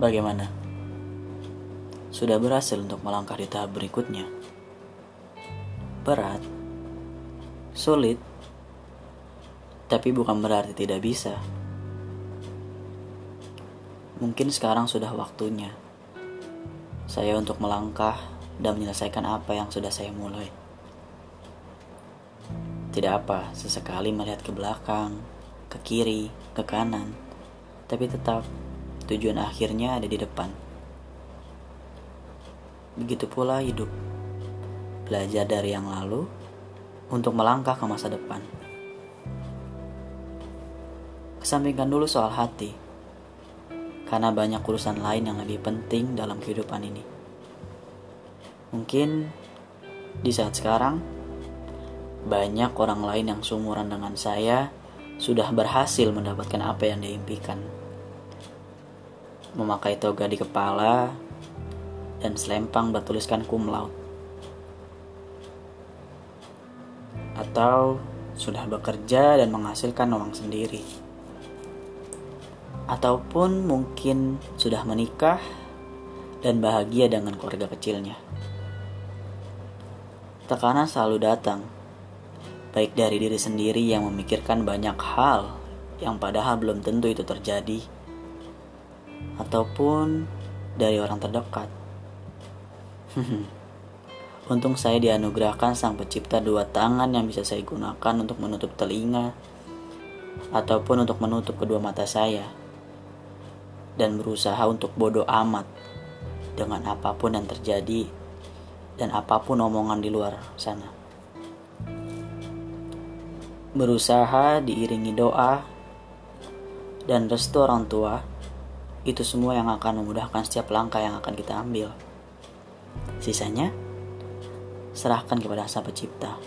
Bagaimana? Sudah berhasil untuk melangkah di tahap berikutnya? Berat, sulit, tapi bukan berarti tidak bisa. Mungkin sekarang sudah waktunya saya untuk melangkah dan menyelesaikan apa yang sudah saya mulai. Tidak apa, sesekali melihat ke belakang, ke kiri, ke kanan, tapi tetap tujuan akhirnya ada di depan. Begitu pula hidup, belajar dari yang lalu untuk melangkah ke masa depan. Kesampingkan dulu soal hati, karena banyak urusan lain yang lebih penting dalam kehidupan ini. Mungkin di saat sekarang banyak orang lain yang seumuran dengan saya sudah berhasil mendapatkan apa yang diimpikan. Memakai toga di kepala dan selempang bertuliskan cum laude. Atau sudah bekerja dan menghasilkan uang sendiri. Ataupun mungkin sudah menikah dan bahagia dengan keluarga kecilnya. Tekanan selalu datang baik dari diri sendiri yang memikirkan banyak hal yang padahal belum tentu itu terjadi, ataupun dari orang terdekat. Untung saya dianugerahkan Sang Pencipta dua tangan yang bisa saya gunakan untuk menutup telinga, ataupun untuk menutup kedua mata saya, dan berusaha untuk bodoh amat dengan apa pun yang terjadi dan apa pun omongan di luar sana berusaha diiringi doa dan restu orang tua itu semua yang akan memudahkan setiap langkah yang akan kita ambil. Sisanya serahkan kepada Sang Pencipta.